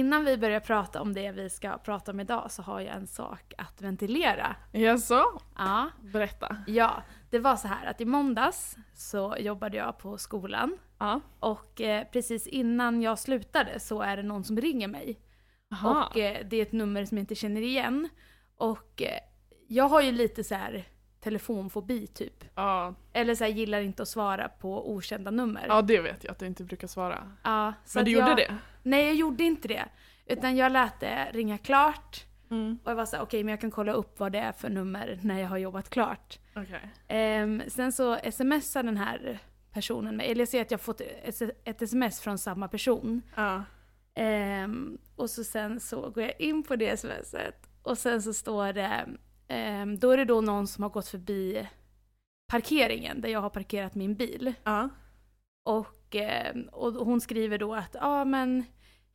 Innan vi börjar prata om det vi ska prata om idag så har jag en sak att ventilera. Jaså? Ja, Berätta. ja det var så här att i måndags så jobbade jag på skolan Ja. och eh, precis innan jag slutade så är det någon som ringer mig. Aha. Och eh, det är ett nummer som jag inte känner igen. Och eh, jag har ju lite så här telefonfobi typ. ja. Eller så här, gillar inte att svara på okända nummer. ja, det vet jag att du inte brukar svara. Ja, Men du gjorde jag, det? Nej, jag gjorde inte det. Utan jag lät det ringa klart. Mm. Och jag var såhär, okej men jag kan kolla upp vad det är för nummer när jag har jobbat klart. Okej. Ehm, sen så smsar den här personen mig, eller jag ser att jag har fått ett, sms från samma person. Ja. Ehm, och så sen så går jag in på det smset och sen så står det, då är det då någon som har gått förbi parkeringen där jag har parkerat min bil. Ja. Och, ehm, och hon skriver då att, ja ah, men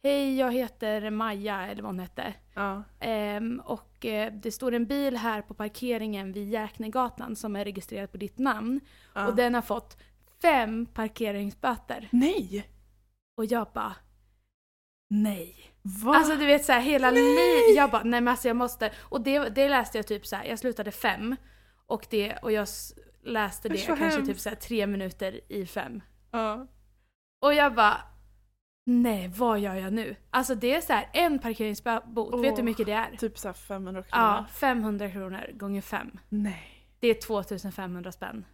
hej jag heter Maja eller vad hon hette. Ja. Ehm, och eh, det står en bil här på parkeringen vid Jäknegatan som är registrerad på ditt namn. ja. Och den har fått fem parkeringsböter. Nej! Och jag bara, nej. Va? Alltså du vet såhär hela livet, jag bara nej men alltså jag måste. Och det, det läste jag typ såhär, jag slutade fem. Och, det, och jag läste det kanske hemskt. typ såhär tre minuter i fem. ja. Och jag bara, nej vad gör jag nu? Alltså det är så här en parkeringsbot, vet du hur mycket det är? Typ såhär 500 kronor. Ja, 500 kronor gånger fem. Nej. Det är 2500 spänn.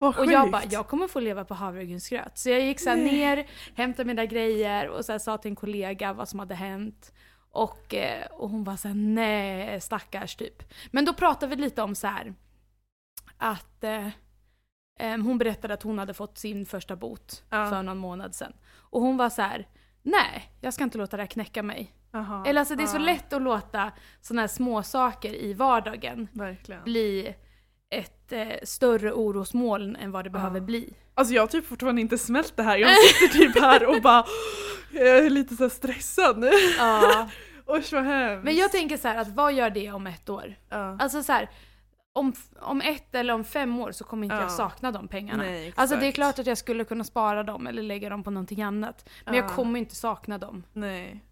Vad Och jag bara, jag kommer få leva på havregrynsgröt. Så jag gick så ner, hämtade mina grejer och så sa till en kollega vad som hade hänt. Och, eh, och hon var så här, nej stackars typ. Men då pratade vi lite om så här att eh, hon berättade att hon hade fått sin första bot Ja. för någon månad sedan. Och hon var så här, nej jag ska inte låta det här knäcka mig. Jaha. Eller alltså det är så Ja, lätt att låta sådana här små saker i vardagen Verkligen. bli ett eh, större orosmoln än vad det Ja. behöver bli. Alltså jag har typ fortfarande inte smält det här. Jag sitter typ här och bara jag är lite så stressad nu. Ja. Usch vad hemskt. Men jag tänker så här att vad gör det om ett år? Ja. Alltså så här, om, om ett eller om fem år så kommer inte Ja. jag sakna de pengarna. Nej. Alltså det är klart att jag skulle kunna spara dem eller lägga dem på någonting annat. Men jag Ja. kommer inte sakna dem. Nej.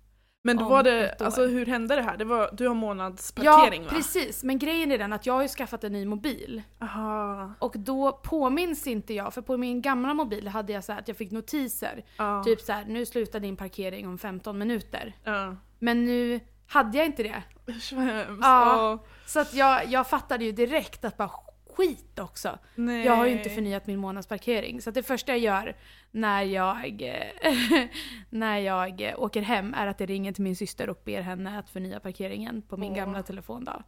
Men då var det, alltså hur hände det här? Det var, du har månadsparkering ja, va? precis. Men grejen är den att jag har ju skaffat en ny mobil. Aha. Och då påminns inte jag, för på min gamla mobil hade jag så att jag fick notiser. Ja. Typ så här, nu slutar din parkering om 15 minuter. Ja. Men nu hade jag inte det. Hemskt. Ja. Så att jag, jag fattade ju direkt att bara skit också. Nej. Jag har ju inte förnyat min månadsparkering. Så det första jag gör när jag, när jag åker hem är att jag ringer till min syster och ber henne att förnya parkeringen på min Åh. gamla telefon då.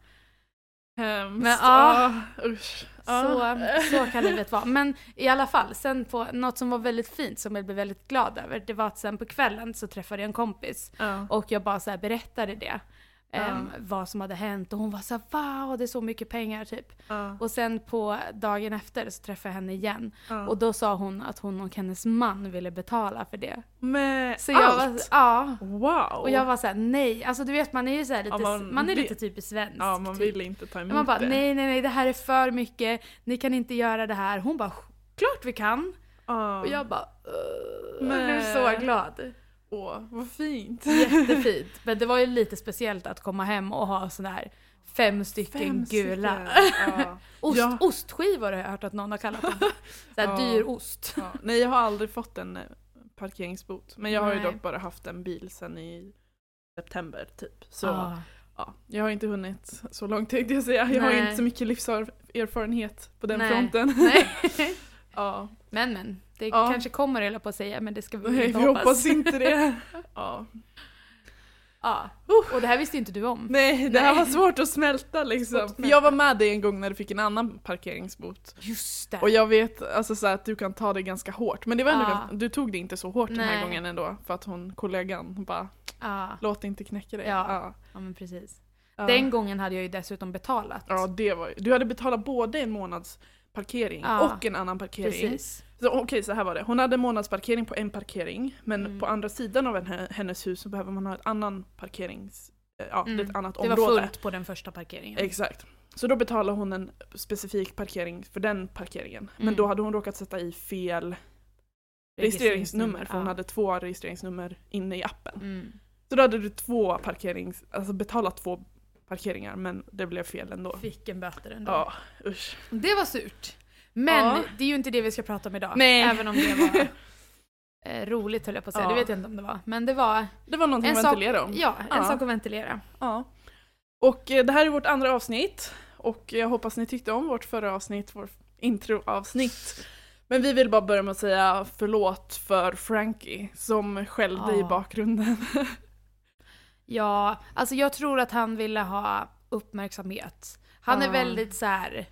Hemskt. Men. Ah, usch. Så, Ah. så kan livet vara. Men i alla fall, sen på något som var väldigt fint som jag blev väldigt glad över, det var att sen på kvällen så träffade jag en kompis Ja. och jag bara så berättade det. Ja. em, vad som hade hänt och hon var så här, wow det är så mycket pengar typ. Ja. Och sen på dagen efter så träffade jag henne igen Ja. och då sa hon att hon och hennes man ville betala för det. Med Så jag allt? var, ja. Wow! Och jag var såhär nej, alltså du vet man är ju så lite, Ja, man man, är lite typiskt svensk. ja, man typ. vill inte ta emot Men man bara det. nej nej nej det här är för mycket, ni kan inte göra det här. Hon bara klart vi kan. Och jag bara Men- blev så glad. Åh, vad fint. Jättefint. Men det var ju lite speciellt att komma hem och ha sån här fem stycken Fem gula. Ja. Ost, Ja. Ostskivor har jag hört att någon har kallat dem. Såhär Ja. dyr ost. Ja. Nej, jag har aldrig fått en eh, parkeringsbot. Men jag har ju Nej. dock bara haft en bil sen i september typ. Så Ah. ja, jag har inte hunnit så långt tänkte jag säga. Jag har Nej. inte så mycket livserfarenhet på den Nej. fronten. Nej. ja. Men men, det Ja. kanske kommer höll jag på att säga men det ska vi Nej, inte vi hoppas. hoppas inte det. Ja. Ja. Och det här visste inte du om. Nej, det här Nej. var svårt att smälta liksom. Att För jag var med dig en gång när du fick en annan parkeringsbot. Just det. Och jag vet alltså, så att du kan ta det ganska hårt. Men det var ändå Ja. ganska, du tog det inte så hårt den här Nej. gången ändå. För att hon, kollegan, bara ja. låt det inte knäcka dig. Ja. Ja. ja men precis. Den gången hade jag ju dessutom betalat. Ja, det var. Du hade betalat både en månadsparkering Ja. och en annan parkering. Precis. Så, Okej, så här var det. Hon hade månadsparkering på en parkering, men Mm. på andra sidan av henne- hennes hus så behöver man ha ett annan parkerings... eh, Ja, Mm. ett annat Det var område. fullt på den första parkeringen. Exakt. Så då betalade hon en specifik parkering för den parkeringen. Men Mm. då hade hon råkat sätta i fel registreringsnummer, för hon ja. hade två registreringsnummer inne i appen. Mm. Så då hade du två parkerings, alltså betalat två parkeringar men det blev fel ändå. Fick en böter ändå. Ja, usch. Det var surt. Men Ja. det är ju inte det vi ska prata om idag. Nej. Även om det var eh, roligt höll jag på att säga, Ja. det vet jag inte om det var. Men det var Det var någonting att ventilera om. ja, en sak att ventilera. Ja. Och eh, det här är vårt andra avsnitt och jag hoppas ni tyckte om vårt förra avsnitt, vårt introavsnitt. Men vi vill bara börja med att säga förlåt för Frankie som skällde i bakgrunden. Ja, alltså jag tror att han ville ha uppmärksamhet. Han är väldigt så här.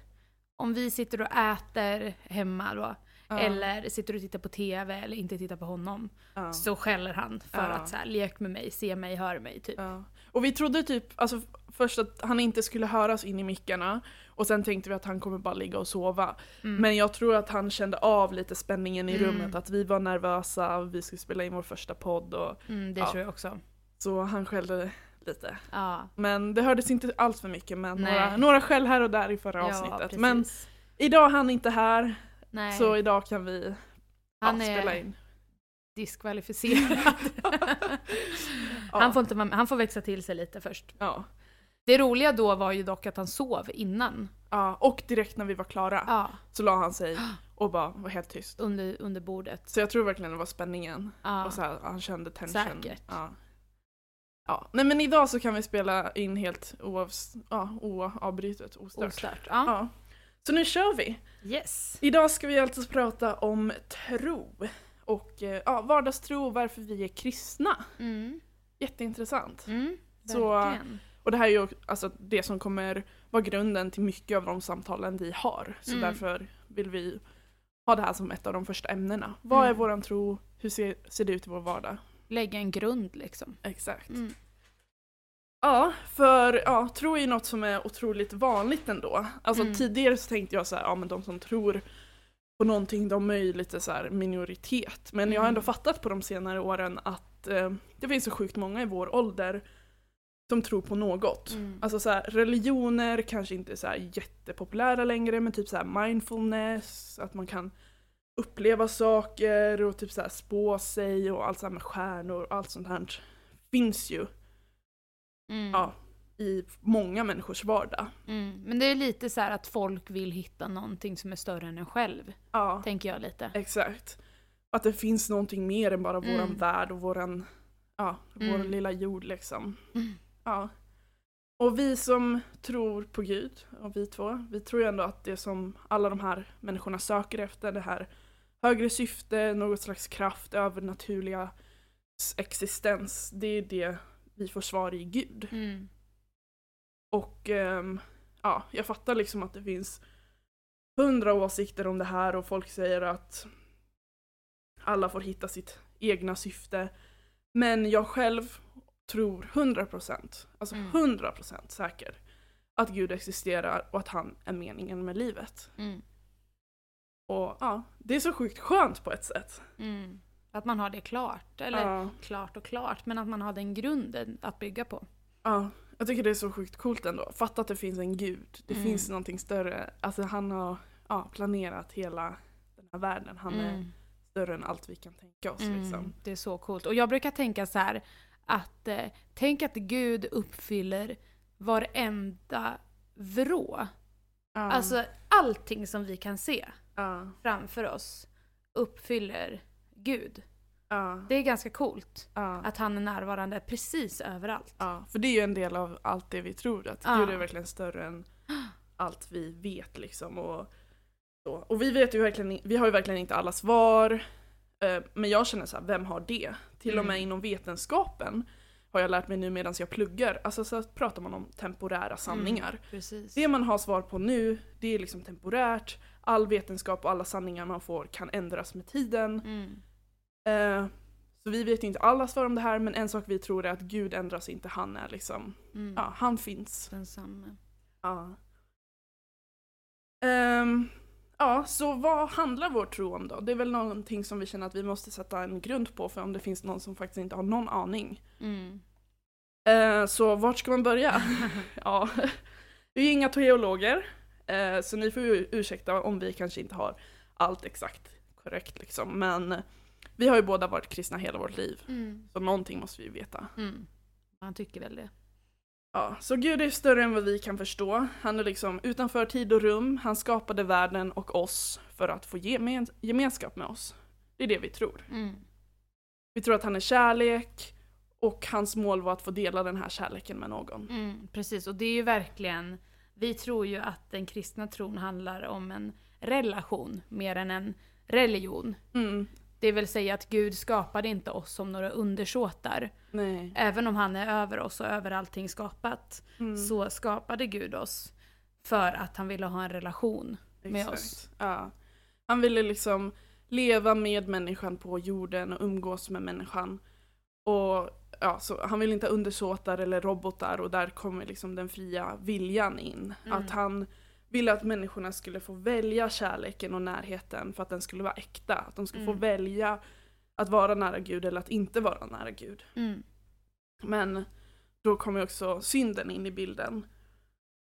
Om vi sitter och äter hemma då, Ja. eller sitter och tittar på TV eller inte tittar på honom, Ja. så skäller han för Ja. att så här, lek med mig, se mig, hör mig typ. Och vi trodde typ, alltså först att han inte skulle höras in i mickarna och sen tänkte vi att han kommer bara ligga och sova. Mm. Men jag tror att han kände av lite spänningen i Mm. rummet, att vi var nervösa, vi skulle spela in vår första podd och Mm, det Ja. tror jag också. så han skällde lite. Ja, Men det hördes inte alls för mycket men Nej. några, några skäll här och där i förra ja avsnittet. precis. Men idag är han inte här Nej, så idag kan vi han ja, är spela in. diskvalificerad. Han, får inte, vara med- han får växa till sig lite först. Ja. Det roliga då var ju dock att han sov innan. Ja, och direkt när vi var klara Ja, så la han sig och bara var helt tyst. under, under bordet. Så jag tror verkligen det var spänningen. Ja. Och så här, han kände tension. Säkert. Ja. Ja. Nej men idag så kan vi spela in helt oavs ja, oavbrytet, ostört. Ostört. Ja. Ja. Så nu kör vi! Yes. Idag ska vi alltså prata om tro. Och eh, ja, vardagstro och varför vi är kristna. Mm. Jätteintressant. Mm. Så-. Och det här är ju alltså det som kommer vara grunden till mycket av de samtalen vi har. Så Mm. därför vill vi ha det här som ett av de första ämnena. Vad är Mm. våran tro? Hur ser, ser det ut i vår vardag? Lägga en grund liksom. Exakt. Mm. Ja, för ja, tro är ju något som är otroligt vanligt ändå. Alltså Mm. tidigare så tänkte jag så här, ja men de som tror på någonting de är ju lite så minoritet. Men jag har ändå Mm. fattat på de senare åren att eh, det finns så sjukt många i vår ålder som tror på något. Mm. Alltså så här, religioner kanske inte är så här jättepopulära längre men typ så här mindfulness, att man kan uppleva saker och typ så här spå sig och allt så här med stjärnor och allt sånt här finns ju Mm. ja, i många människors vardag. Mm. Men det är lite så här att folk vill hitta någonting som är större än en själv. Ja, Tänker jag lite. exakt. Att det finns någonting mer än bara våran Mm. värld och våran, ja, vår Mm. lilla jord liksom. Mm. Ja. Och vi som tror på Gud, och vi två, vi tror ju ändå att det som alla de här människorna söker efter, det här högre syfte, något slags kraft, övernaturliga existens, det är det vi får svar i Gud. Mm. Och ehm, ja, jag fattar liksom att det finns hundra åsikter om det här och folk säger att alla får hitta sitt egna syfte. Men jag själv tror 100%, alltså Mm. 100% säker att Gud existerar och att han är meningen med livet. Mm. Och ja, det är så sjukt skönt på ett sätt. Mm. Att man har det klart. Eller Ja, klart och klart, men att man har den grunden att bygga på. ja, jag tycker det är så sjukt coolt ändå. Fatta att det finns en gud. Det Mm. finns någonting större. Alltså han har ja, planerat hela den här världen. Han är Mm. större än allt vi kan tänka oss. Mm, Liksom. det är så coolt. Och jag brukar tänka så här att eh, tänk att Gud uppfyller varenda vrå. Alltså allting som vi kan se ja, framför oss uppfyller Gud. ja, Det är ganska coolt ja, att han är närvarande precis överallt. ja. För det är ju en del av allt det vi tror. Att. Gud är verkligen större än allt vi vet. Liksom. Och, så. och vi, vet ju verkligen, vi har ju verkligen inte alla svar. Eh, Men jag känner så här, vem har det? Till och med Mm. inom vetenskapen har jag lärt mig nu medan jag pluggar. Alltså så pratar man om temporära sanningar. Precis. Det man har svar på nu, det är liksom temporärt. All vetenskap och alla sanningar man får kan ändras med tiden. Mm. Eh, så vi vet inte alla svar om det här men en sak vi tror är att Gud ändras inte, han är liksom, Mm. ja han finns. Densamme. Ja. Ehm, ja, så vad handlar vår tro om då? Det är väl någonting som vi känner att vi måste sätta en grund på för om det finns någon som faktiskt inte har någon aning. Mm. Eh, så vart ska man börja? ja, vi är inga teologer eh, så ni får ju ursäkta om vi kanske inte har allt exakt korrekt liksom men Vi har ju båda varit kristna hela vårt liv, Mm. så någonting måste vi ju veta. Mm. Man tycker väl det. Ja, så Gud är större än vad vi kan förstå. Han är liksom utanför tid och rum, han skapade världen och oss för att få gemen gemenskap med oss. Det är det vi tror. Mm. Vi tror att han är kärlek och hans mål var att få dela den här kärleken med någon. Mm, precis, och det är ju verkligen, vi tror ju att den kristna tron handlar om en relation mer än en religion. Mm, Det vill säga att Gud skapade inte oss som några undersåtar. nej. Även om han är över oss och över allting skapat, Mm, så skapade Gud oss för att han ville ha en relation med oss. Ja. Han ville liksom leva med människan på jorden och umgås med människan. Och ja, så han vill inte ha undersåtar eller robotar och där kommer liksom den fria viljan in. Mm. Att han ville att människorna skulle få välja kärleken och närheten för att den skulle vara äkta. Att de skulle få Mm. välja att vara nära Gud eller att inte vara nära Gud. Mm. Men då kommer också synden in i bilden.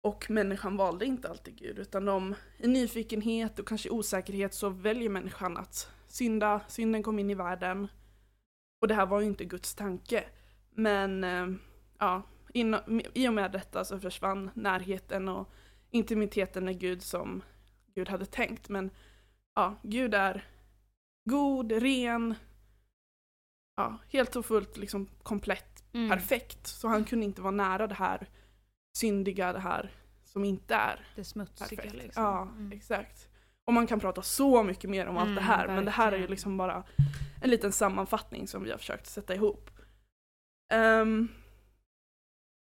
Och människan valde inte alltid Gud utan de, i nyfikenhet och kanske osäkerhet så väljer människan att synda. Synden kom in i världen. Och det här var ju inte Guds tanke. Men eh, ja, in, i och med detta så försvann närheten och intimiteten med Gud som Gud hade tänkt. Men ja, Gud är god, ren, ja, helt och fullt liksom komplett Mm. perfekt. Så han kunde inte vara nära det här syndiga, det här som inte är Det smutsiga perfekt. liksom. Ja, Mm. exakt. Och man kan prata så mycket mer om allt Mm, det här, men det här är ju verkligen. liksom bara en liten sammanfattning som vi har försökt sätta ihop. Ehm,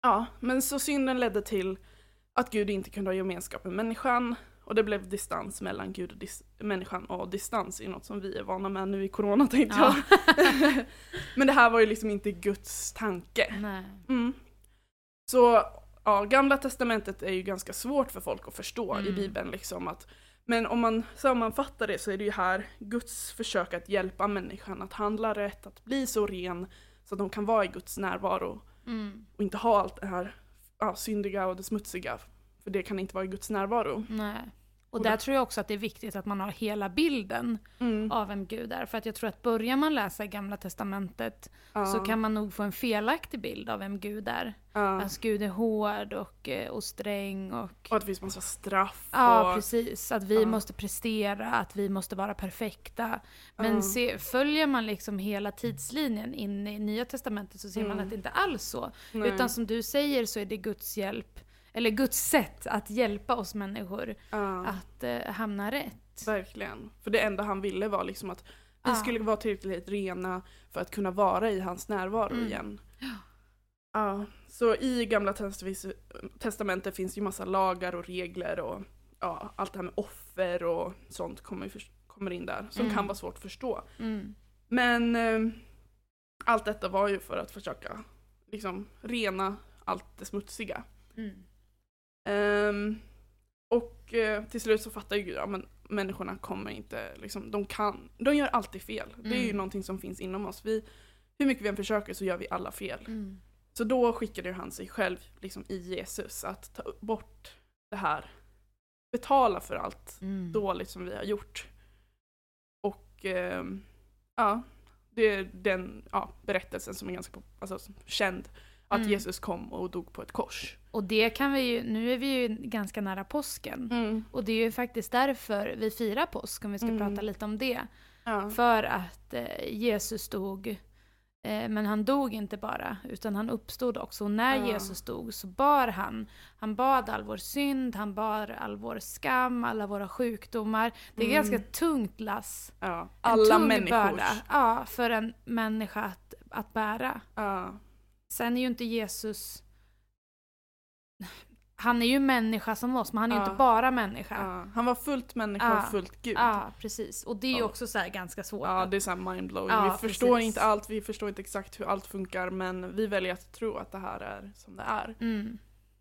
ja, men så synden ledde till att Gud inte kunde ha gemenskap med människan och det blev distans mellan Gud och dis- människan och distans är något som vi är vana med nu i corona tänkte Ja. jag. men det här var ju liksom inte Guds tanke. Mm. Så ja, gamla testamentet är ju ganska svårt för folk att förstå i Mm. bibeln liksom att men om man sammanfattar det så är det ju här Guds försök att hjälpa människan att handla rätt, att bli så ren så att de kan vara i Guds närvaro Mm. och inte ha allt det här ja, syndiga och det smutsiga. För det kan inte vara i Guds närvaro. Nej. Och där tror jag också att det är viktigt att man har hela bilden Mm. av vem Gud är. För att jag tror att börjar man läsa gamla testamentet Ja, så kan man nog få en felaktig bild av vem Gud är. ja. Att Gud är hård och, eh, och sträng och... Och att det finns massa straff. Ja, och, precis. Att vi Ja. måste prestera, att vi måste vara perfekta. Men Ja. se, följer man liksom hela tidslinjen in i Nya Testamentet så ser man Mm. att det inte alls så. nej. Utan som du säger så är det Guds hjälp, eller Guds sätt att hjälpa oss människor ja. att eh, hamna rätt. Verkligen. För det enda han ville var liksom att vi Ja. skulle vara tillräckligt rena för att kunna vara i hans närvaro Mm. igen. Ja, så i gamla test- testamentet finns ju massa lagar och regler och ja, allt det här med offer och sånt kommer, kommer in där som Mm. kan vara svårt att förstå. Mm. Men eh, allt detta var ju för att försöka liksom rena allt det smutsiga. Mm. Ehm, och eh, till slut så fattar ju Gud, ja men människorna kommer inte, liksom, de kan, de gör alltid fel. Det är ju Mm. någonting som finns inom oss. Vi, hur mycket vi än försöker så gör vi alla fel. Mm. Så då skickade ju han sig själv liksom, i Jesus att ta bort det här, betala för allt Mm. dåligt som vi har gjort. Och ehm, ja, det är den ja, berättelsen som är ganska alltså, känd. Att Mm. Jesus kom och dog på ett kors. Och det kan vi ju, nu är vi ju ganska nära påsken. Och det är ju faktiskt därför vi firar påsk, om vi ska Mm. prata lite om det. Ja. För att eh, Jesus dog, eh, men han dog inte bara, utan han uppstod också. Och när Ja. Jesus dog så bar han, han bad all vår synd, han bar all vår skam, alla våra sjukdomar. Det är Mm. ganska tungt lass. Ja, alla människors. börda, ja, för en människa att, att bära. Ja, Sen är ju inte Jesus... Han är ju människa som oss, men han är ju Ja. inte bara människa. ja. Han var fullt människa Ja. och fullt Gud. Ja, precis. Och det är ju också så här ganska svårt. Ja, det är såhär mindblowing. Vi förstår precis. inte allt, vi förstår inte exakt hur allt funkar men vi väljer att tro att det här är som det är. Mm.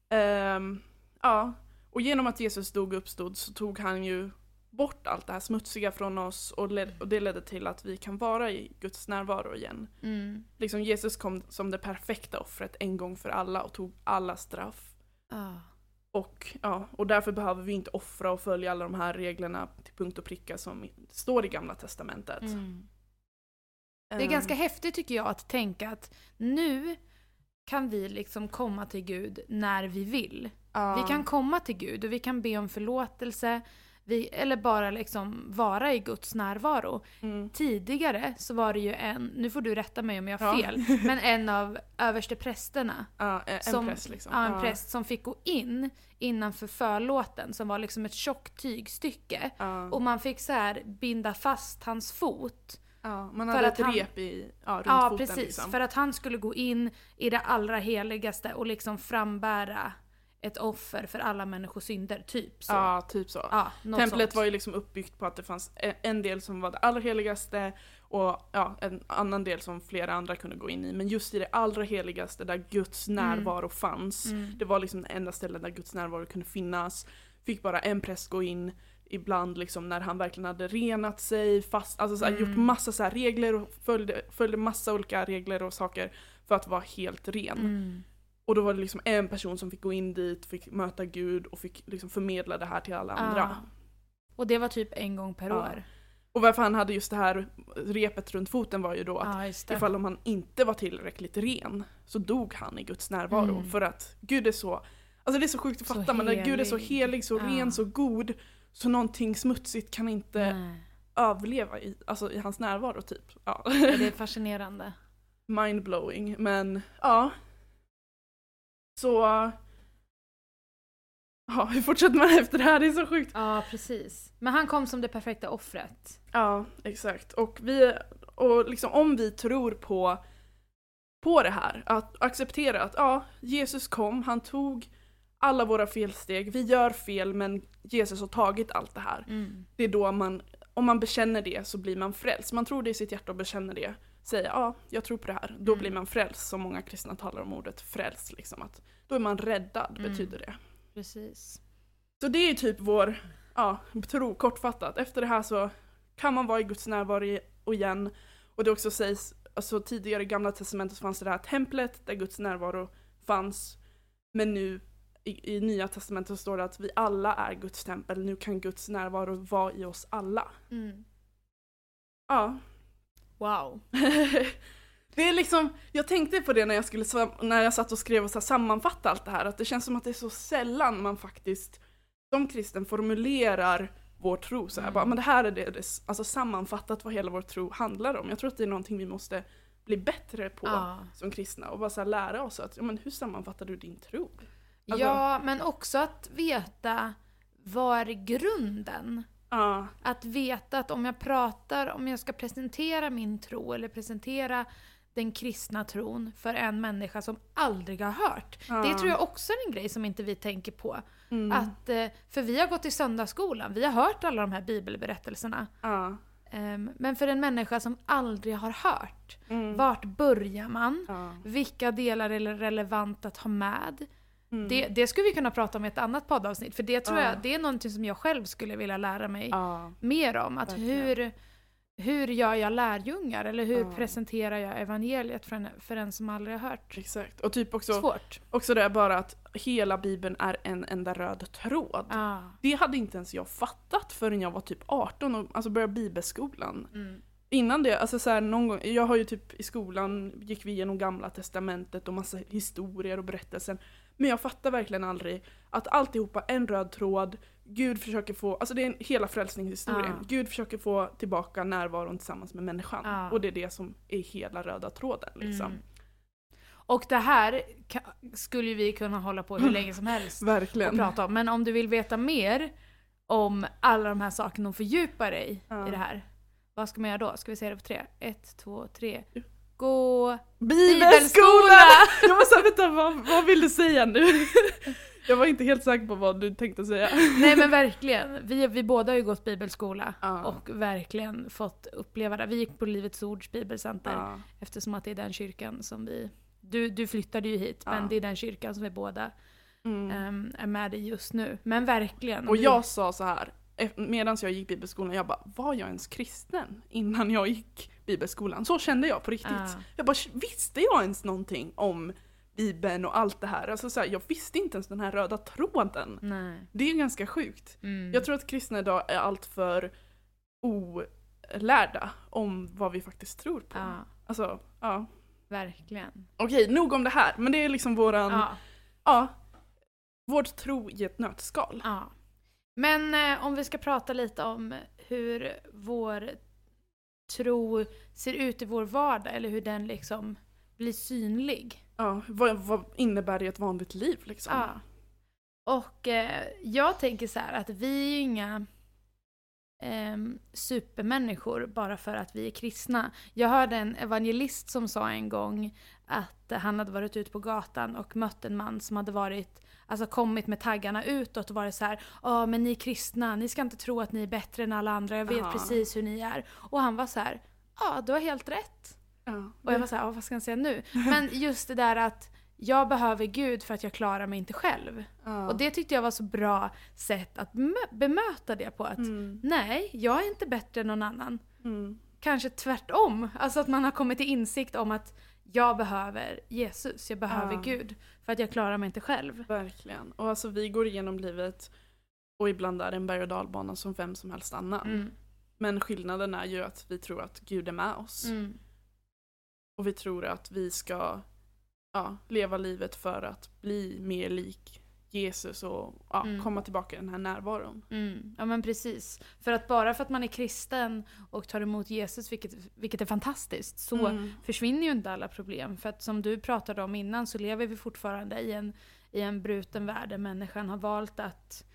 Ehm, ja, och genom att Jesus dog och uppstod så tog han ju bort allt det här smutsiga från oss och, led, och det ledde till att vi kan vara i Guds närvaro igen. Mm. Liksom Jesus kom som det perfekta offret en gång för alla och tog alla straff. Ja. Och, ja, och därför behöver vi inte offra och följa alla de här reglerna till punkt och pricka som står i gamla testamentet. Mm. Det är Ehm, ganska häftigt tycker jag att tänka att nu kan vi liksom komma till Gud när vi vill. ja, Vi kan komma till Gud och vi kan be om förlåtelse. Vi, eller bara liksom vara i Guds närvaro. mm, Tidigare så var det ju en, nu får du rätta mig om jag har Ja. fel, men en av översteprästerna, ja, en som- präst liksom. ja, en Ja, präst som fick gå in innanför förlåten som var liksom ett tjockt tygstycke. Ja, Och man fick så här binda fast hans fot. ja, man för hade att ett han- rep i, ja, runt Ja, foten precis. liksom. För att han skulle gå in i det allra heligaste och liksom frambära ett offer för alla människors synder. Typ så. Ja, typ så. Ja, Templet sånt. var ju liksom uppbyggt på att det fanns e- en del som var det allra heligaste och ja, en annan del som flera andra kunde gå in i. Men just i det allra heligaste där Guds närvaro fanns, Mm. det var liksom det enda stället där Guds närvaro kunde finnas, fick bara en präst gå in ibland liksom när han verkligen hade renat sig, fast, alltså så här, Mm. gjort massa så regler och följde, följde massa olika regler och saker för att vara helt ren. Mm. Och då var det liksom en person som fick gå in dit, fick möta Gud och fick liksom förmedla det här till alla andra. Ja. Och det var typ en gång per Ja. år. Och varför han hade just det här repet runt foten var ju då att det. ifall om han inte var tillräckligt ren så dog han i Guds närvaro. Mm. För att Gud är så, alltså det är så sjukt att Så fatta men när Gud är så helig. så ren, så god så någonting smutsigt kan inte Nej. överleva i, alltså i hans närvaro typ. Ja, Det är fascinerande. Mindblowing men ja. Så Ja, hur fortsätter man efter det här? Det är så sjukt. Ja, precis. Men han kom som det perfekta offret. Ja, exakt. Och, vi, och liksom om vi tror på, på det här, att acceptera att ja, Jesus kom, han tog alla våra felsteg, vi gör fel men Jesus har tagit allt det här. Mm. Det är då man, om man bekänner det så blir man frälst. Man tror det i sitt hjärta och bekänner det. Säger ja, jag tror på det här. Då Mm. blir man frälst, som många kristna talar om ordet frälst. Liksom, att då är man räddad, Mm. betyder det. Precis. Så det är typ vår ja, tro, kortfattat. Efter det här så kan man vara i Guds närvaro och igen. Och det också sägs, alltså tidigare i gamla testamentet fanns det här templet där Guds närvaro fanns. Men nu i, i nya testamentet står det att vi alla är Guds tempel. Nu kan Guds närvaro vara i oss alla. Mm. Ja. Wow. det är liksom, jag tänkte på det när jag, skulle, när jag satt och skrev och så sammanfatta allt det här, att det känns som att det är så sällan man faktiskt som kristen formulerar vår tro så här, Mm. bara, men det här är det, det alltså sammanfattat vad hela vår tro handlar om. Jag tror att det är någonting vi måste bli bättre på Ja. som kristna och bara så här lära oss att, ja men hur sammanfattar du din tro? Alltså- ja, men också att veta vad är grunden? Ja, Att veta att om jag pratar, om jag ska presentera min tro eller presentera den kristna tron för en människa som aldrig har hört. ja. Det tror jag också är en grej som inte vi tänker på. Mm. Att, eh, för vi har gått i söndagsskolan, vi har hört alla de här bibelberättelserna. ja. Ehm, Men för en människa som aldrig har hört, Mm. vart börjar man? Ja. Vilka delar är relevant att ha med? Mm. Det, det skulle vi kunna prata om i ett annat poddavsnitt, för det tror Ja. jag det är någonting som jag själv skulle vilja lära mig ja. mer om. Att Verkligen. hur, hur gör jag lärjungar? Eller hur Ja. presenterar jag evangeliet för en, för en som aldrig har hört? Exakt. Och typ också, Svårt. också det bara att hela bibeln är en enda röd tråd. Det hade inte ens jag fattat förrän jag var typ 18 och alltså började bibelskolan. Mm. Innan det, alltså så här, någon gång, jag har ju typ i skolan gick vi igenom gamla testamentet och massa historier och berättelser. Men jag fattar verkligen aldrig att alltihopa en röd tråd, Gud försöker få, alltså det är en, hela frälsningshistorien. Ja. Gud försöker få tillbaka närvaron tillsammans med människan. Ja. Och det är det som är hela röda tråden liksom. Mm. Och det här skulle vi kunna hålla på hur länge som helst och Verkligen. prata om. Men om du vill veta mer om alla de här sakerna och fördjupa dig Ja. i det här. Vad ska man göra då? Ska vi säga det på tre? Ett, två, tre. Gå... Bibelskola! Jag var såhär, vänta vad, vad vill du säga nu? Jag var inte helt säker på vad du tänkte säga. Nej men verkligen. Vi, vi båda har ju gått bibelskola Ja. och verkligen fått uppleva det. Vi gick på Livets Ords bibelcenter Ja. eftersom att det är den kyrkan som vi... Du, du flyttade ju hit, men Ja. det är den kyrkan som vi båda Mm. ehm, är med i just nu. Men verkligen. Och vi- jag sa så här medan jag gick bibelskolan, jag bara var jag ens kristen innan jag gick bibelskolan? Så kände jag på riktigt. Ja. Jag bara visste jag ens någonting om Bibeln och allt det här? Alltså så här, jag visste inte ens den här röda tråden. Nej. Det är ganska sjukt. Mm. Jag tror att kristna idag är allt för o... lärda om vad vi faktiskt tror på. Ja, Alltså, ja. verkligen. Okej, nog om det här. Men det är liksom våran, ja. Ja, vår tro i ett nötskal. ja. Men eh, om vi ska prata lite om hur vår tro ser ut i vår vardag, eller hur den liksom blir synlig. Ja, vad, vad innebär det i ett vanligt liv liksom? Ja. Och eh, jag tänker så här att vi är ju inga ehm, supermänniskor bara för att vi är kristna. Jag hörde en evangelist som sa en gång att han hade varit ute på gatan och mött en man som hade varit Alltså kommit med taggarna utåt och varit så här, ja men ni är kristna, ni ska inte tro att ni är bättre än alla andra, jag vet Aha. precis hur ni är. Och han var så här, ja du har helt rätt. Ja. Och jag var såhär, vad ska han säga nu? Men just det där att jag behöver Gud för att jag klarar mig inte själv. Ja. Och det tyckte jag var så bra sätt att bemö- bemöta det på. Att Mm. nej, jag är inte bättre än någon annan. Mm. Kanske tvärtom. Alltså att man har kommit till insikt om att jag behöver Jesus, jag behöver Ja. Gud. För att jag klarar mig inte själv. Verkligen. Och alltså vi går igenom livet och ibland är det en berg och dalbana som vem som helst annan. Mm. Men skillnaden är ju att vi tror att Gud är med oss. Mm. Och vi tror att vi ska ja, leva livet för att bli mer lik Jesus och ja, Mm. komma tillbaka i den här närvaron. Mm. Ja men precis. För att bara för att man är kristen och tar emot Jesus, vilket, vilket är fantastiskt, så Mm. försvinner ju inte alla problem. För att som du pratade om innan så lever vi fortfarande i en, i en bruten värld där människan har valt att,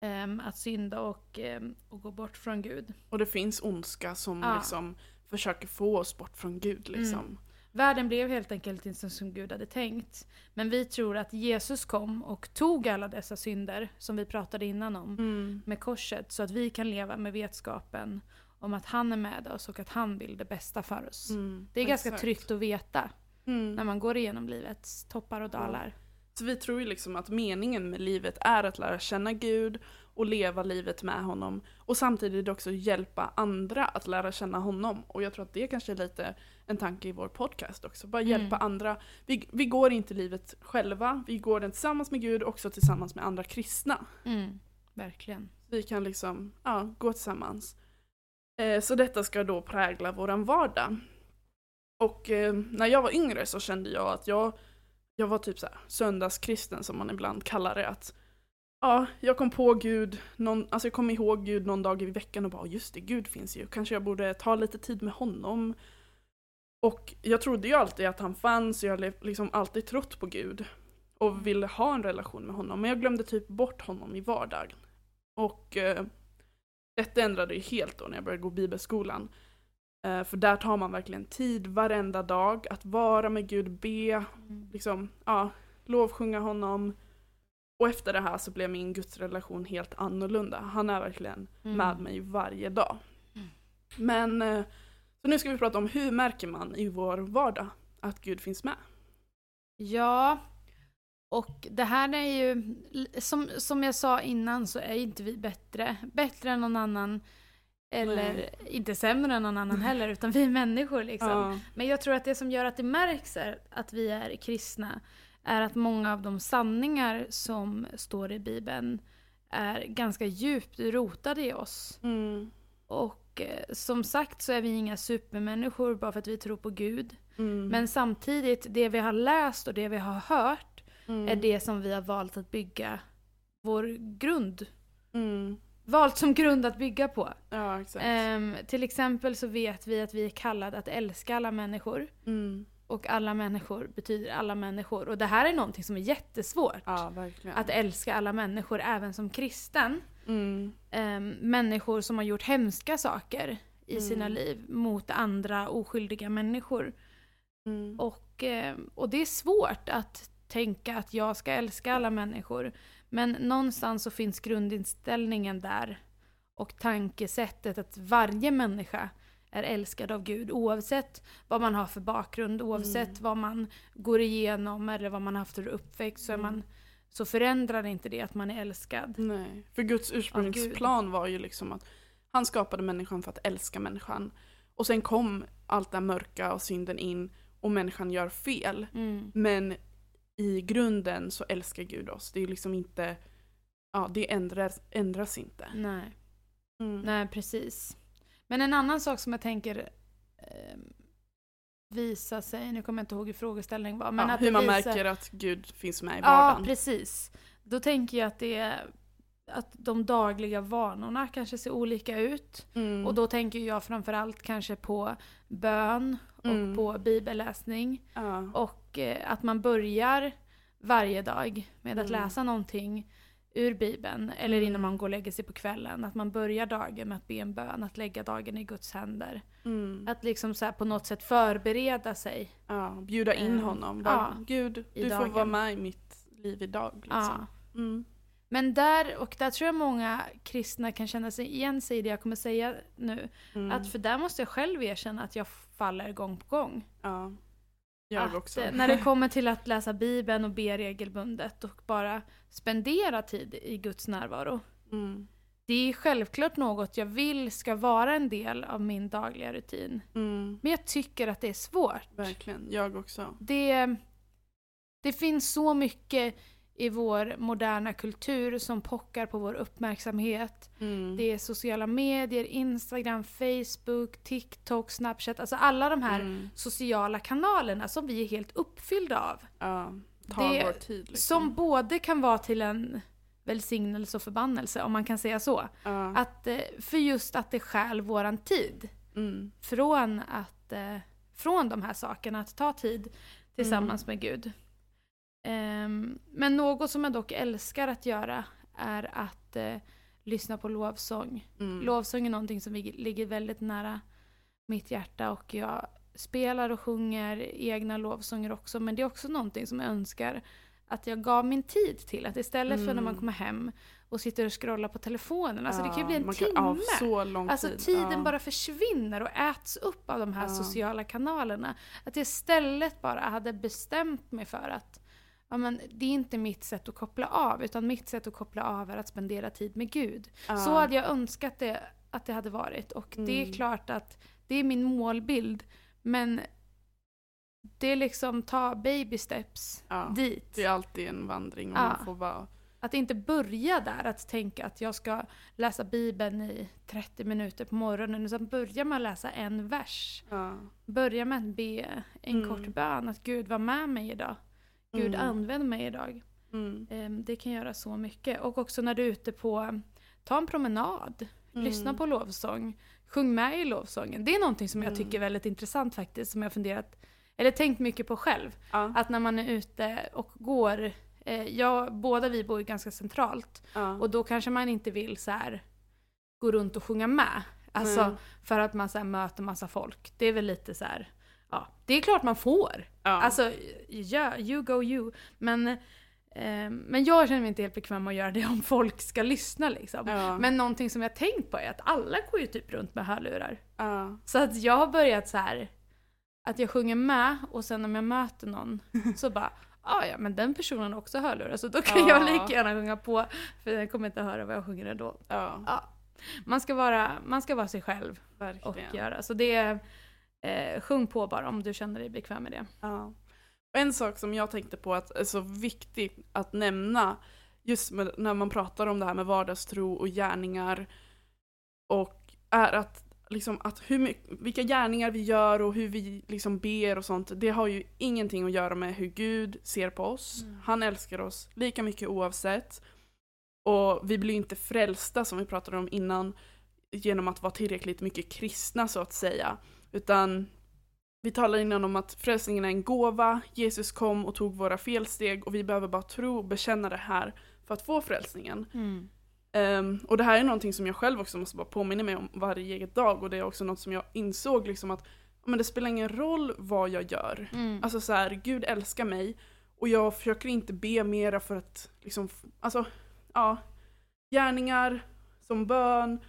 ehm, att synda och, ehm, och gå bort från Gud. Och det finns ondska som Ja. liksom försöker få oss bort från Gud. Liksom. Världen blev helt enkelt inte som Gud hade tänkt. Men vi tror att Jesus kom och tog alla dessa synder som vi pratade innan om Mm. med korset så att vi kan leva med vetskapen om att han är med oss och att han vill det bästa för oss. Mm. Det är ganska Exakt. tryggt att veta Mm. när man går igenom livets toppar och dalar. Så vi tror ju liksom att meningen med livet är att lära känna Gud och leva livet med honom. Och samtidigt också hjälpa andra att lära känna honom. Och jag tror att det kanske är lite en tanke i vår podcast också. Bara hjälpa Mm. andra. Vi, vi går inte livet själva, vi går den tillsammans med Gud och också tillsammans med andra kristna. Mm, verkligen. Vi kan liksom ja, gå tillsammans. Eh, så detta ska då prägla våran vardag. Och eh, när jag var yngre så kände jag att jag, jag var typ så här, söndagskristen som man ibland kallar det. Att, ja, jag kom på Gud, någon, alltså jag kom ihåg Gud någon dag i veckan och bara just det, Gud finns ju. Kanske jag borde ta lite tid med honom. Och jag trodde ju alltid att han fanns, jag har liksom alltid trott på Gud. Och ville ha en relation med honom. Men jag glömde typ bort honom i vardagen. Och eh, detta ändrade ju helt då när jag började gå bibelskolan. Eh, för där tar man verkligen tid varenda dag att vara med Gud, be, liksom, ja, lovsjunga honom. Och efter det här så blev min gudsrelation helt annorlunda. Han är verkligen Mm. med mig varje dag. Mm. Men, eh, så nu ska vi prata om hur märker man i vår vardag att Gud finns med? Ja, och det här är ju, som, som jag sa innan så är inte vi bättre, bättre än någon annan. Eller Nej. inte sämre än någon annan heller, utan vi är människor liksom. Ja. Men jag tror att det som gör att det märks är att vi är kristna är att många av de sanningar som står i Bibeln är ganska djupt rotade i oss. Mm. Och eh, som sagt så är vi inga supermänniskor bara för att vi tror på Gud. Mm. Men samtidigt, det vi har läst och det vi har hört mm. är det som vi har valt att bygga vår grund. Mm. Valt som grund att bygga på. Ja. Ehm, till exempel så vet vi att vi är kallade att älska alla människor. Och alla människor betyder alla människor. Och det här är någonting som är jättesvårt. Ja. Att älska alla människor, även som kristen. Mm. Ehm, människor som har gjort hemska saker i Mm. sina liv mot andra oskyldiga människor. Mm. Och, eh, och det är svårt att tänka att jag ska älska alla människor. Men någonstans så finns grundinställningen där. Och tankesättet att varje människa är älskad av Gud oavsett vad man har för bakgrund, oavsett Mm. vad man går igenom eller vad man har haft för uppväxt så, är Mm. man, så förändrar inte det att man är älskad. Nej, för Guds ursprungsplan var ju liksom att han skapade människan för att älska människan. Och sen kom allt det mörka och synden in och människan gör fel. Mm. Men i grunden så älskar Gud oss. Det är liksom inte, ja det ändras, ändras inte. Nej. Mm. Nej, precis. Men en annan sak som jag tänker eh, visa sig, nu kommer jag inte ihåg hur frågeställningen var. Men ja, att hur man visar, märker att Gud finns med i Ja, vardagen. precis. Då tänker jag att det är att de dagliga vanorna kanske ser olika ut. Mm. Och då tänker jag framförallt kanske på bön och Mm. på bibelläsning. ja. Och eh, att man börjar varje dag med att Mm. läsa någonting ur bibeln. Eller Mm. innan man går och lägger sig på kvällen. Att man börjar dagen med att be en bön, att lägga dagen i Guds händer. Mm. Att liksom så på något sätt förbereda sig. ja, bjuda in Eh, honom. ja, Bara, Gud, i du får vara med i mitt liv idag. Liksom. Ja. Mm. Men där, och där tror jag många kristna kan känna sig igen sig i det jag kommer säga nu. Mm. Att för där måste jag själv erkänna att jag faller gång på gång. ja. Jag också. eh, När det kommer till att läsa Bibeln och be regelbundet och bara spendera tid i Guds närvaro. Mm. Det är självklart något jag vill ska vara en del av min dagliga rutin. Mm. Men jag tycker att det är svårt. Verkligen, jag också. Det, det finns så mycket i vår moderna kultur som pockar på vår uppmärksamhet. Mm. Det är sociala medier, Instagram, Facebook, TikTok, Snapchat. Alltså alla de här Mm. sociala kanalerna som vi är helt uppfyllda av. Ja, tar Det- vår tid. Liksom. Som både kan vara till en välsignelse och förbannelse, om man kan säga så. ja. Att, eh, för just att det stjäl våran tid. mm. Från, att, eh, från de här sakerna, att ta tid tillsammans med Gud. Ehm, men något som jag dock älskar att göra är att eh, lyssna på lovsång. Mm. Lovsång är någonting som ligger väldigt nära mitt hjärta och jag spelar och sjunger egna lovsånger också. Men det är också någonting som jag önskar att jag gav min tid till. Att istället för när man Mm. kommer hem och sitter och scrollar på telefonen. Alltså det kan ju bli en timme. Kan, ja, så lång Alltså tid. tiden ja. bara försvinner och äts upp av de här Ja. sociala kanalerna. Att jag istället bara hade bestämt mig för att ja, men, det är inte mitt sätt att koppla av, utan mitt sätt att koppla av är att spendera tid med Gud. Ja. Så hade jag önskat det, att det hade varit. Och det är Mm. klart att det är min målbild, men det är liksom ta baby steps ja. dit. Det är alltid en vandring och Ja. man får vara... Att inte börja där, att tänka att jag ska läsa Bibeln i 30 minuter på morgonen, utan börja med att läsa en vers. Ja. Börja med att be en Mm. kort bön, att Gud var med mig idag. Gud Mm. använd mig idag. Mm. Ehm, Det kan göra så mycket. Och också när du är ute på, ta en promenad, lyssna Mm. på lovsång, sjung med i lovsången. Det är någonting som jag Mm. tycker är väldigt intressant faktiskt, som jag funderat, eller tänkt mycket på själv. Ja. Att när man är ute och går, eh, jag, båda vi bor ju ganska centralt, Ja. och då kanske man inte vill så här gå runt och sjunga med. Alltså Nej. för att man så här möter massa folk. Det är väl lite så här, ja, det är klart man får. ja. Alltså, ja, you go you. Men, eh, men jag känner mig inte helt bekväm att göra det om folk ska lyssna liksom. ja. Men någonting som jag tänkt på är att alla går ju typ runt med hörlurar. ja. Så att jag har börjat så här att jag sjunger med och sen om jag möter någon så bara Ah, ja, men den personen har också hörlurar så då kan Ja. jag lika gärna sjunga på för den kommer inte höra vad jag sjunger ändå. ja. Ja. Man ska vara, man ska vara sig själv och Verkligen. göra. Så det är, eh, sjung på bara om du känner dig bekväm med det. Ja. Och en sak som jag tänkte på att är så viktigt att nämna just med, när man pratar om det här med vardagstro och gärningar och är att, liksom, att hur, my- vilka gärningar vi gör och hur vi liksom ber och sånt, det har ju ingenting att göra med hur Gud ser på oss. Mm. Han älskar oss lika mycket oavsett. Och vi blir inte frälsta som vi pratade om innan genom att vara tillräckligt mycket kristna så att säga. Utan vi talade innan om att frälsningen är en gåva, Jesus kom och tog våra felsteg och vi behöver bara tro och bekänna det här för att få frälsningen. Ehm, och det här är någonting som jag själv också måste bara påminna mig om varje dag och det är också något som jag insåg liksom att men det spelar ingen roll vad jag gör. Mm. Alltså så här, Gud älskar mig och jag försöker inte be mera för att liksom, alltså, ja, gärningar som bön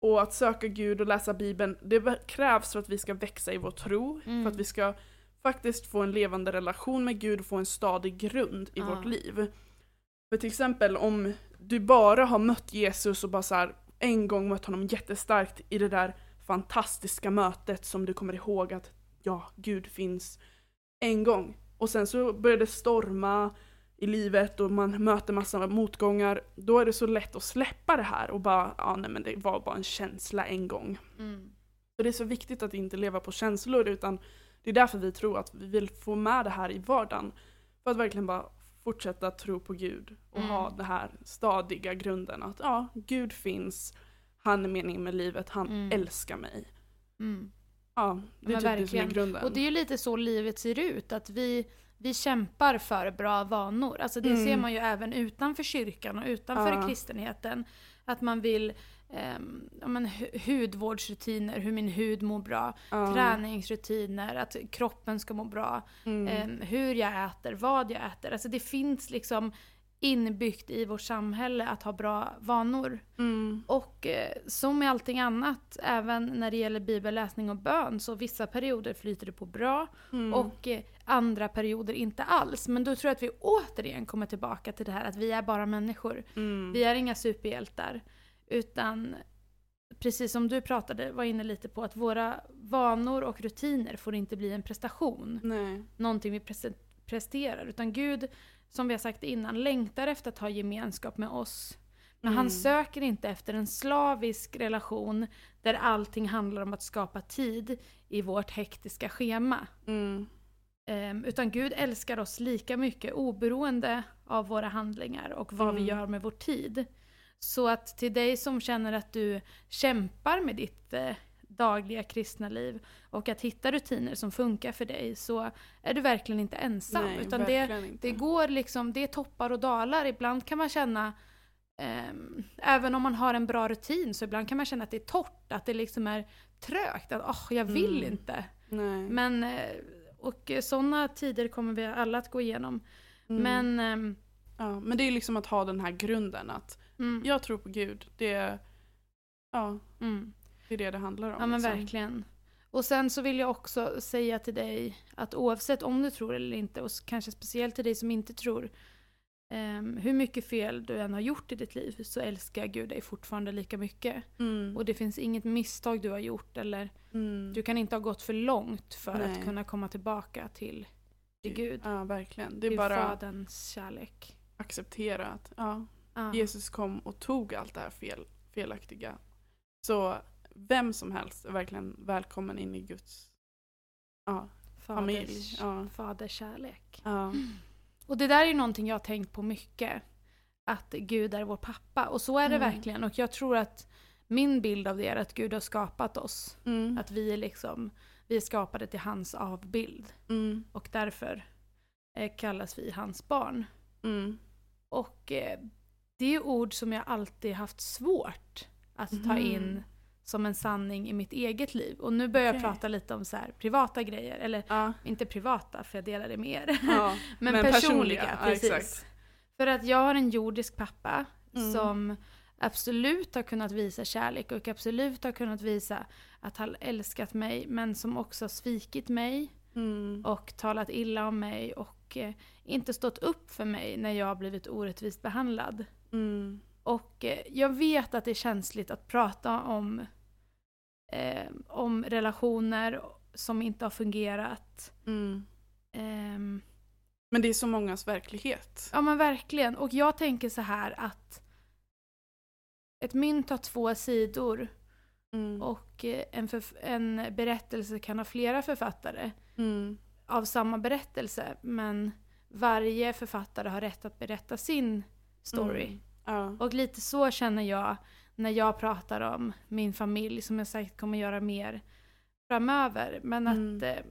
och att söka Gud och läsa Bibeln, det krävs för att vi ska växa i vår tro, Mm. för att vi ska faktiskt få en levande relation med Gud och få en stadig grund i Ja. vårt liv. För till exempel om du bara har mött Jesus och bara så här, en gång mött honom jättestarkt i det där fantastiska mötet som du kommer ihåg att ja, Gud finns en gång. Och sen så börjar det storma i livet och man möter massa motgångar. Då är det så lätt att släppa det här och bara, ja nej men det var bara en känsla en gång. Mm. Och det är så viktigt att inte leva på känslor utan det är därför vi tror att vi vill få med det här i vardagen. För att verkligen bara fortsätta tro på Gud och Mm. ha den här stadiga grunden att ja, Gud finns, han är meningen med livet, han Mm. älskar mig. Mm. Ja, det är typ det som är grunden. Och det är ju lite så livet ser ut, att vi, vi kämpar för bra vanor. Alltså det Mm. ser man ju även utanför kyrkan och utanför Ja. kristenheten. Att man vill ja, men, hu- hudvårdsrutiner, hur min hud mår bra. ja. Träningsrutiner, att kroppen ska må bra. Mm. ehm, hur jag äter, vad jag äter. Alltså det finns liksom inbyggt i vårt samhälle att ha bra vanor. Mm. Och eh, som med allting annat, även när det gäller bibelläsning och bön, så vissa perioder flyter det på bra Mm. och eh, andra perioder inte alls. Men då tror jag att vi återigen kommer tillbaka till det här att vi är bara människor. Mm. Vi är inga superhjältar. Utan precis som du pratade, var inne lite på, att våra vanor och rutiner får inte bli en prestation. Nej. Någonting vi pres- presterar. Utan Gud, som vi har sagt innan, längtar efter att ha gemenskap med oss. Men han Mm. söker inte efter en slavisk relation där allting handlar om att skapa tid i vårt hektiska schema. Mm. Ehm, utan Gud älskar oss lika mycket oberoende av våra handlingar och vad vi Mm. gör med vår tid. Så att till dig som känner att du kämpar med ditt eh, dagliga kristna liv och att hitta rutiner som funkar för dig så är du verkligen inte ensam. Nej, utan det, inte. det går liksom, det är toppar och dalar. Ibland kan man känna, ehm, även om man har en bra rutin, så ibland kan man känna att det är torrt, att det liksom är trögt, att åh, jag vill Mm. inte. Nej. Men, eh, och sådana tider kommer vi alla att gå igenom. Mm. Men, ehm, ja, men det är liksom att ha den här grunden att mm, jag tror på Gud. Det är, ja, mm. det är det det handlar om. ja men liksom. verkligen. Och sen så vill jag också säga till dig att oavsett om du tror eller inte, och kanske speciellt till dig som inte tror, ehm, hur mycket fel du än har gjort i ditt liv så älskar Gud dig fortfarande lika mycket. Mm. Och det finns inget misstag du har gjort eller Mm. du kan inte ha gått för långt för Nej. att kunna komma tillbaka till, till Gud. Ja, verkligen. Det är till bara Faderns kärlek. acceptera att ja, Ja. Jesus kom och tog allt det här fel, felaktiga. Så vem som helst är verkligen välkommen in i Guds ja, familj. Faders, Ja. Faderskärlek. Ja. Och det där är ju någonting jag har tänkt på mycket. Att Gud är vår pappa. Och så är det Mm. verkligen. Och jag tror att min bild av det är att Gud har skapat oss. Mm. Att vi är liksom, vi är skapade till hans avbild. Mm. Och därför eh, kallas vi hans barn. Mm. Och eh, det är ord som jag alltid haft svårt att ta Mhm. in som en sanning i mitt eget liv. Och nu börjar jag Okej. prata lite om så här privata grejer. Eller Ja. inte privata, för jag delar det med er. Ja. Men, Men personliga, personliga, ja, precis. exakt. För att jag har en jordisk pappa Mm. som absolut har kunnat visa kärlek och absolut har kunnat visa att han älskat mig men som också har svikit mig Mm. och talat illa om mig och eh, inte stått upp för mig när jag har blivit orättvist behandlad. Mm. Och eh, jag vet att det är känsligt att prata om, eh, om relationer som inte har fungerat. Mm. Ehm, Men det är så mångas verklighet. Ja men verkligen. Och jag tänker så här att ett mynt har två sidor Mm. och eh, en, en berättelse kan ha flera författare Mm. av samma berättelse. Men varje författare har rätt att berätta sin story. Mm. Ja. Och lite så känner jag när jag pratar om min familj som jag säkert kommer göra mer framöver. Men att Mm. eh,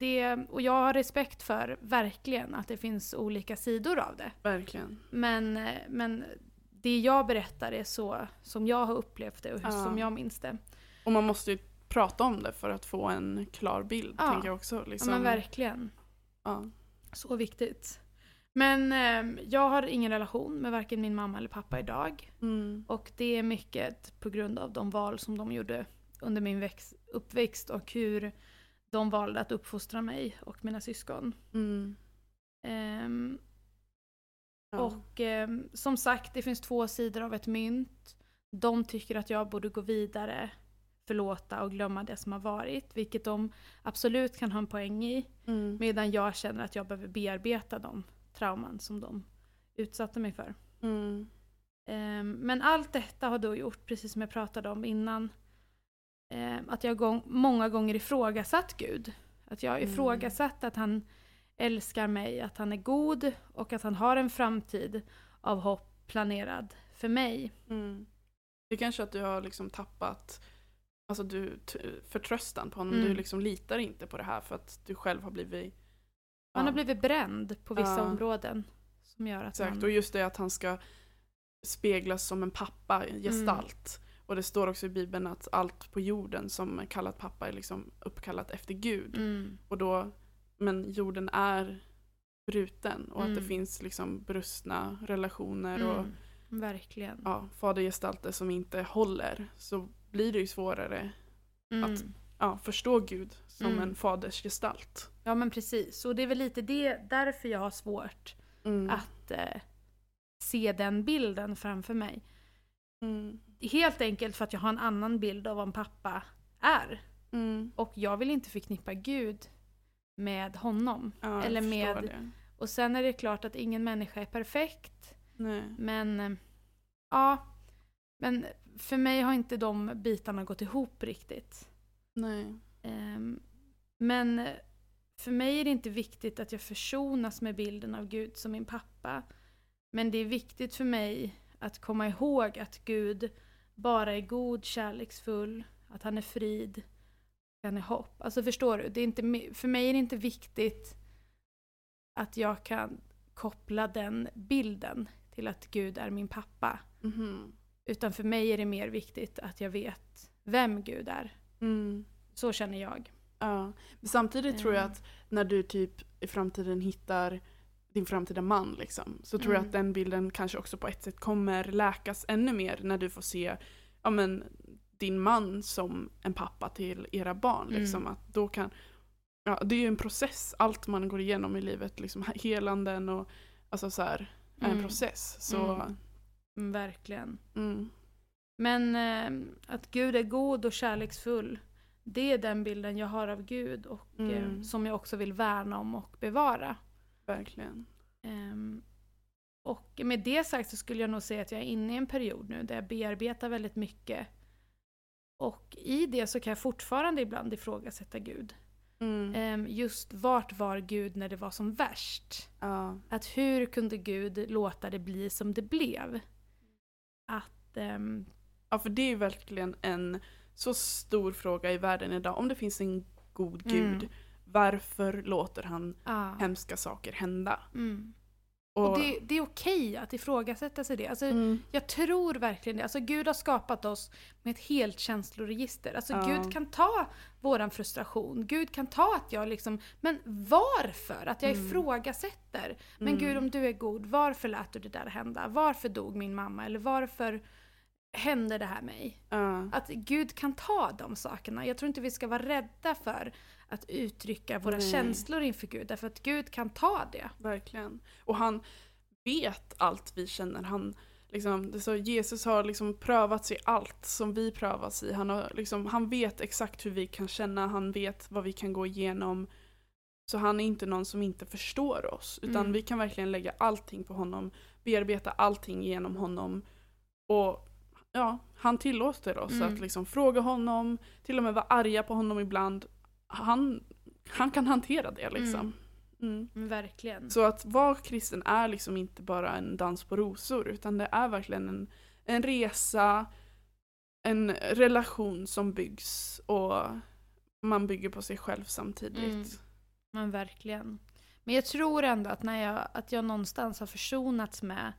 det, och jag har respekt för verkligen att det finns olika sidor av det. Verkligen. Men, eh, men det jag berättar är så som jag har upplevt det och hur, Ja. som jag minns det. Och man måste ju prata om det för att få en klar bild, Ja. tänker jag också. Liksom. Ja men verkligen. Ja. Så viktigt. Men eh, jag har ingen relation med varken min mamma eller pappa idag. Mm. Och det är mycket på grund av de val som de gjorde under min väx- uppväxt och hur de valde att uppfostra mig och mina syskon. Mm. Ehm, Ja. Och ehm, som sagt, det finns två sidor av ett mynt. De tycker att jag borde gå vidare, förlåta och glömma det som har varit, vilket de absolut kan ha en poäng i. Mm. Medan jag känner att jag behöver bearbeta de trauman som de utsatte mig för. Mm. Ehm, Men allt detta har då gjort, precis som jag pratade om innan, eh, att jag gång, många gånger ifrågasatt Gud. Att jag har Mm. ifrågasatt att han älskar mig, att han är god och att han har en framtid av hopp planerad för mig. Mm. Det är kanske att du har liksom tappat alltså du, förtröstan på honom. Mm. Du liksom litar inte på det här för att du själv har blivit... Man har blivit bränd på vissa områden. Som gör att Exakt, man... och just det att han ska speglas som en pappa-gestalt. Och det står också i Bibeln att allt på jorden som är kallat pappa är liksom uppkallat efter Gud. Mm. Och då, men jorden är bruten och att det Mm. finns liksom brustna relationer och Mm. Verkligen. ja, fadergestalter som inte håller så blir det ju svårare Mm. att- ja, förstå Gud som Mm. en fadersgestalt. Ja men precis. Och det är väl lite det, därför jag har svårt Mm. att eh, se den bilden framför mig. Mm. Helt enkelt för att jag har en annan bild av vad en pappa är. Mm. Och jag vill inte förknippa Gud med honom. Ja, Eller med- Det. Och sen är det klart att ingen människa är perfekt. Nej. Men eh, ja, men för mig har inte de bitarna gått ihop riktigt. Nej. Ehm, Men för mig är det inte viktigt att jag försonas med bilden av Gud som min pappa. Men det är viktigt för mig att komma ihåg att Gud bara är god, kärleksfull, att han är frid, att han är hopp. Alltså förstår du? Det är inte, för mig är det inte viktigt att jag kan koppla den bilden till att Gud är min pappa. Mhm. Utan för mig är det mer viktigt att jag vet vem Gud är. Mm. Så känner jag. Ja. Men samtidigt tror jag Mm. att när du typ i framtiden hittar din framtida man liksom, så tror jag Mm. att den bilden kanske också på ett sätt kommer läkas ännu mer när du får se ja, men, din man som en pappa till era barn. Mm. Liksom, att då kan, ja, det är ju en process, allt man går igenom i livet, liksom, helanden och alltså så här, är en Mm. process. Så, Mm. Mm, verkligen. mm. Men eh, att Gud är god och kärleksfull, det är den bilden jag har av Gud och eh, Mm. som jag också vill värna om och bevara. verkligen. Ehm, och med det sagt så skulle jag nog säga att jag är inne i en period nu där jag bearbetar väldigt mycket. Och i det så kan jag fortfarande ibland ifrågasätta Gud. Mm. Ehm, just vart var Gud när det var som värst? Ja. Att hur kunde Gud låta det bli som det blev? Att... ehm, Ja, för det är ju verkligen en så stor fråga i världen idag. Om det finns en god gud, Mm. varför låter han ah, hemska saker hända? mm. Och, Och det, det är okej att ifrågasätta sig det. Alltså, mm, Jag tror verkligen det. Alltså Gud har skapat oss med ett helt känsloregister. Alltså Ja. Gud kan ta våran frustration. Gud kan ta att jag liksom, men varför? Att jag Mm. ifrågasätter. Men Mm. Gud om du är god, varför lät du det där hända? Varför dog min mamma? Eller varför hände det här mig? ja, Att Gud kan ta de sakerna. Jag tror inte vi ska vara rädda för att uttrycka våra Nej. känslor inför Gud. Därför att Gud kan ta det. verkligen. Och han vet allt vi känner. Han, liksom, det så, Jesus har liksom prövat sig allt som vi prövas i. Han, har, liksom, han vet exakt hur vi kan känna, han vet vad vi kan gå igenom. Så han är inte någon som inte förstår oss. Utan Mm. vi kan verkligen lägga allting på honom, bearbeta allting genom honom. Och ja, han tillåter oss Mm. att liksom fråga honom, till och med vara arga på honom ibland. Han, han kan hantera det liksom. Mm. Men Verkligen. Så att vara kristen är liksom inte bara en dans på rosor utan det är verkligen en, en resa, en relation som byggs och man bygger på sig själv samtidigt. Mm. Men verkligen. Men jag tror ändå att, när jag, att jag någonstans har försonats med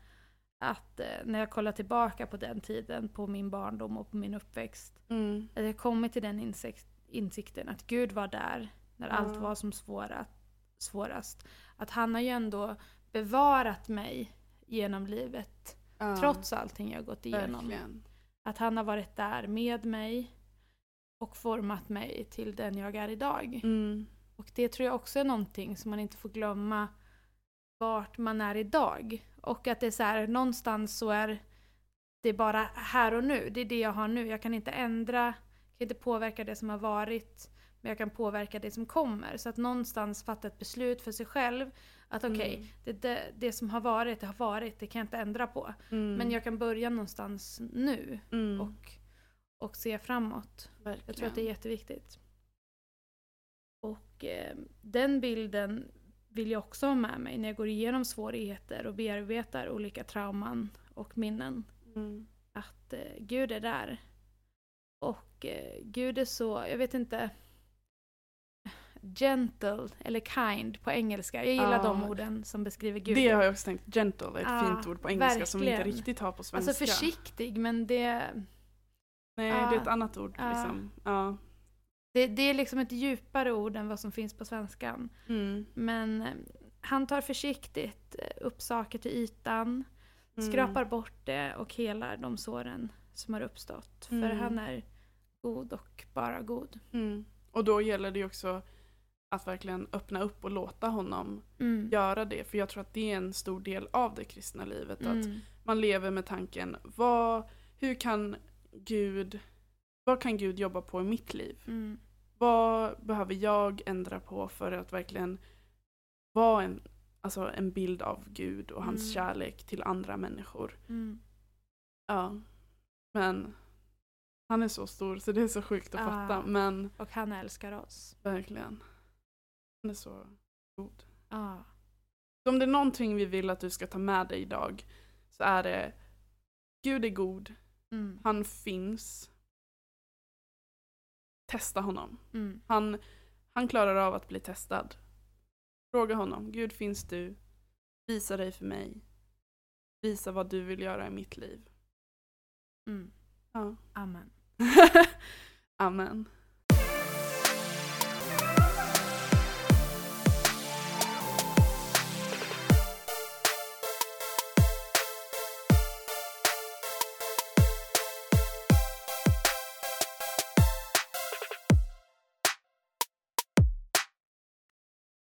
att eh, när jag kollar tillbaka på den tiden, på min barndom och på min uppväxt, Mm. att jag kommit till den insikt, insikten att Gud var där när Ja. allt var som svåra, svårast. Att han har ju ändå bevarat mig genom livet, Ja, trots allting jag gått igenom. Verkligen. Att han har varit där med mig och format mig till den jag är idag. Mm. Och det tror jag också är någonting som man inte får glömma vart man är idag. Och att det är så här, någonstans så är det bara här och nu. Det är det jag har nu. Jag kan inte ändra, jag kan inte påverka det som har varit. Men jag kan påverka det som kommer. Så att någonstans fatta ett beslut för sig själv. Att okej, Mm. det, det, det som har varit, det har varit. Det kan jag inte ändra på. Mm. Men jag kan börja någonstans nu. mm. Och, och se framåt. Verkligen. Jag tror att det är jätteviktigt. Och eh, den bilden vill jag också ha med mig när jag går igenom svårigheter och bearbetar olika trauman och minnen. Mm. Att eh, Gud är där. Och eh, Gud är så, jag vet inte, gentle eller kind på engelska. Jag gillar Ja. de orden som beskriver Gud. Det har jag också tänkt, gentle är ett Ja, fint ord på engelska som vi inte verkligen. riktigt har på svenska. Alltså försiktig men det, Nej, Ja. det är ett annat ord Ja. liksom. Det, det är liksom ett djupare ord än vad som finns på svenskan. Mm. Men eh, han tar försiktigt eh, upp saker till ytan, Mm. skrapar bort det och helar de såren som har uppstått. För Mm. han är god och bara god. Mm. Och då gäller det ju också att verkligen öppna upp och låta honom Mm. göra det. För jag tror att det är en stor del av det kristna livet. Att Mm. man lever med tanken, vad, hur kan Gud, vad kan Gud jobba på i mitt liv? Mm. Vad behöver jag ändra på för att verkligen vara en, alltså en bild av Gud och hans Mm. kärlek till andra människor? Mm. Ja. Men han är så stor så det är så sjukt att Ja. fatta. Men Och han älskar oss. verkligen. Han är så god. Ja. Så om det är någonting vi vill att du ska ta med dig idag så är det Gud är god, Mm. han finns. Testa honom. Mm. Han, han klarar av att bli testad. Fråga honom, Gud finns du? Visa dig för mig. Visa vad du vill göra i mitt liv. Mm. Ja. Amen. Amen.